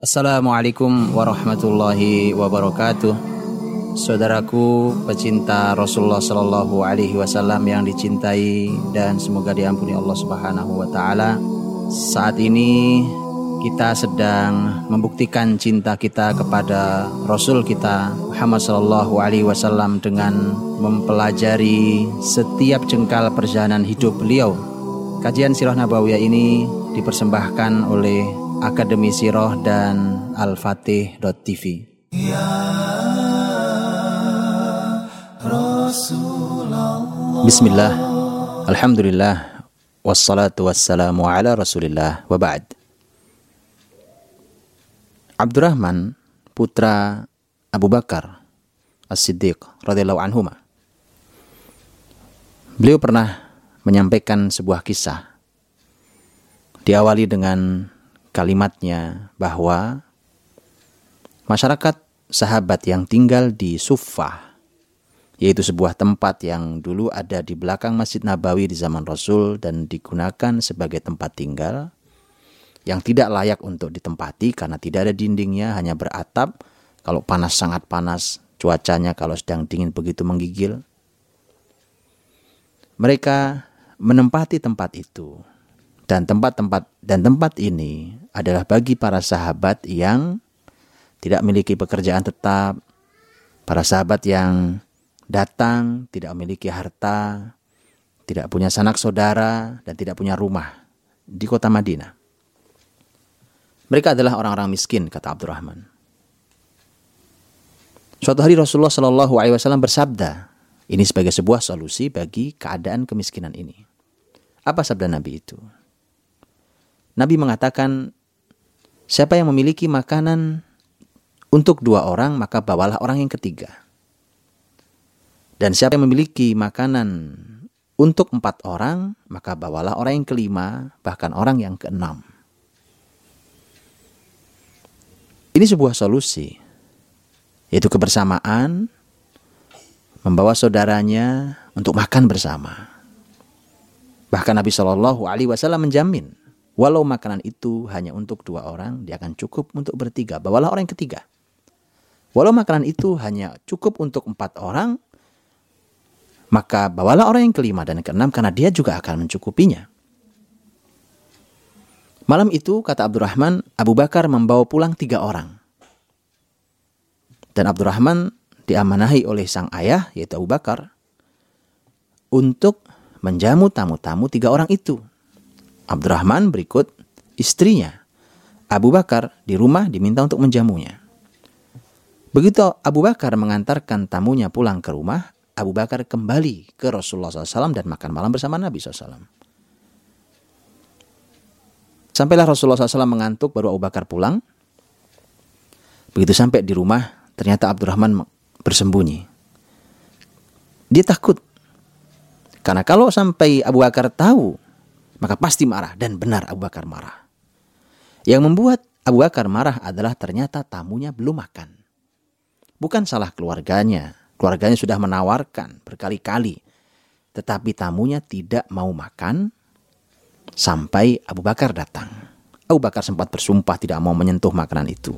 Assalamualaikum warahmatullahi wabarakatuh. Saudaraku pecinta Rasulullah Shallallahu Alaihi Wasallam yang dicintai dan semoga diampuni Allah Subhanahu Wa Taala. Saat ini kita sedang membuktikan cinta kita kepada Rasul kita Muhammad Shallallahu Alaihi Wasallam dengan mempelajari setiap jengkal perjalanan hidup beliau. Kajian Sirah Nabawiyah ini dipersembahkan oleh Akademi Siroh dan Al-Fatih.tv ya Bismillah. Alhamdulillah. Wassalatu wassalamu ala rasulillah. Wa ba'd. Abdurrahman Putra Abu Bakar As-Siddiq radhiyallahu anhuma. Beliau pernah menyampaikan sebuah kisah diawali dengan kalimatnya bahwa masyarakat sahabat yang tinggal di Suffah yaitu sebuah tempat yang dulu ada di belakang Masjid Nabawi di zaman Rasul dan digunakan sebagai tempat tinggal yang tidak layak untuk ditempati karena tidak ada dindingnya hanya beratap. Kalau panas sangat panas. Cuacanya kalau sedang dingin begitu menggigil. Mereka menempati tempat itu. Dan tempat-tempat dan tempat ini adalah bagi para sahabat yang tidak memiliki pekerjaan tetap, para sahabat yang datang tidak memiliki harta, tidak punya sanak saudara dan tidak punya rumah di kota Madinah. Mereka adalah orang-orang miskin, kata Abdurrahman. Suatu hari Rasulullah Shallallahu Alaihi Wasallam bersabda, ini sebagai sebuah solusi bagi keadaan kemiskinan ini. Apa sabda Nabi itu? Nabi mengatakan, siapa yang memiliki makanan untuk dua orang, maka bawalah orang yang ketiga. Dan siapa yang memiliki makanan untuk empat orang, maka bawalah orang yang kelima, bahkan orang yang keenam. Ini sebuah solusi, yaitu kebersamaan, membawa saudaranya untuk makan bersama. Bahkan Nabi Shallallahu Alaihi Wasallam menjamin Walau makanan itu hanya untuk dua orang, dia akan cukup untuk bertiga. Bawalah orang yang ketiga. Walau makanan itu hanya cukup untuk empat orang, maka bawalah orang yang kelima dan keenam karena dia juga akan mencukupinya. Malam itu, kata Abdurrahman, Abu Bakar membawa pulang tiga orang. Dan Abdurrahman diamanahi oleh sang ayah, yaitu Abu Bakar, untuk menjamu tamu-tamu tiga orang itu. Abdurrahman berikut istrinya. Abu Bakar di rumah diminta untuk menjamunya. Begitu Abu Bakar mengantarkan tamunya pulang ke rumah, Abu Bakar kembali ke Rasulullah SAW dan makan malam bersama Nabi SAW. Sampailah Rasulullah SAW mengantuk baru Abu Bakar pulang. Begitu sampai di rumah, ternyata Abdurrahman bersembunyi. Dia takut. Karena kalau sampai Abu Bakar tahu maka pasti marah dan benar Abu Bakar marah. Yang membuat Abu Bakar marah adalah ternyata tamunya belum makan. Bukan salah keluarganya. Keluarganya sudah menawarkan berkali-kali. Tetapi tamunya tidak mau makan sampai Abu Bakar datang. Abu Bakar sempat bersumpah tidak mau menyentuh makanan itu.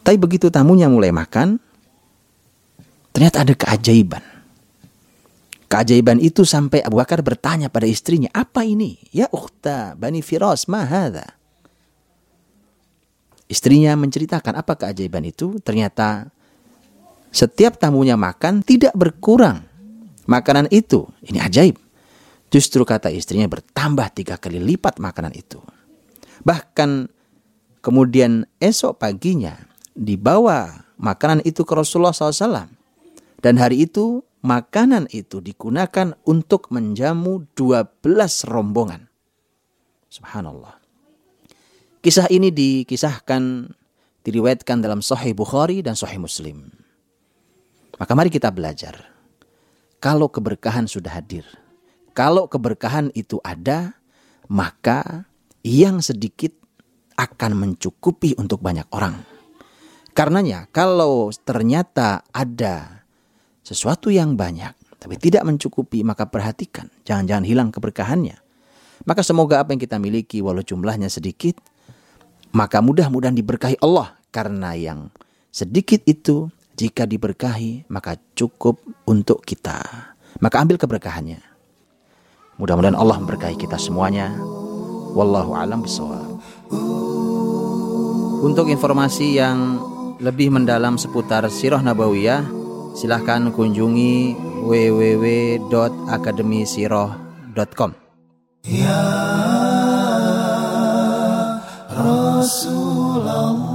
Tapi begitu tamunya mulai makan, ternyata ada keajaiban. Keajaiban itu sampai Abu Bakar bertanya pada istrinya, apa ini? Ya ukhta Bani Firas, mahada. Istrinya menceritakan apa keajaiban itu. Ternyata setiap tamunya makan tidak berkurang makanan itu. Ini ajaib. Justru kata istrinya bertambah tiga kali lipat makanan itu. Bahkan kemudian esok paginya dibawa makanan itu ke Rasulullah SAW. Dan hari itu makanan itu digunakan untuk menjamu 12 rombongan. Subhanallah. Kisah ini dikisahkan, diriwayatkan dalam Sahih Bukhari dan Sahih Muslim. Maka mari kita belajar. Kalau keberkahan sudah hadir, kalau keberkahan itu ada, maka yang sedikit akan mencukupi untuk banyak orang. Karenanya, kalau ternyata ada sesuatu yang banyak tapi tidak mencukupi maka perhatikan jangan-jangan hilang keberkahannya maka semoga apa yang kita miliki walau jumlahnya sedikit maka mudah-mudahan diberkahi Allah karena yang sedikit itu jika diberkahi maka cukup untuk kita. Maka ambil keberkahannya. Mudah-mudahan Allah memberkahi kita semuanya. Wallahu alam bisawab. Untuk informasi yang lebih mendalam seputar Sirah Nabawiyah, silahkan kunjungi www.akademisirah.com. Ya Rasulullah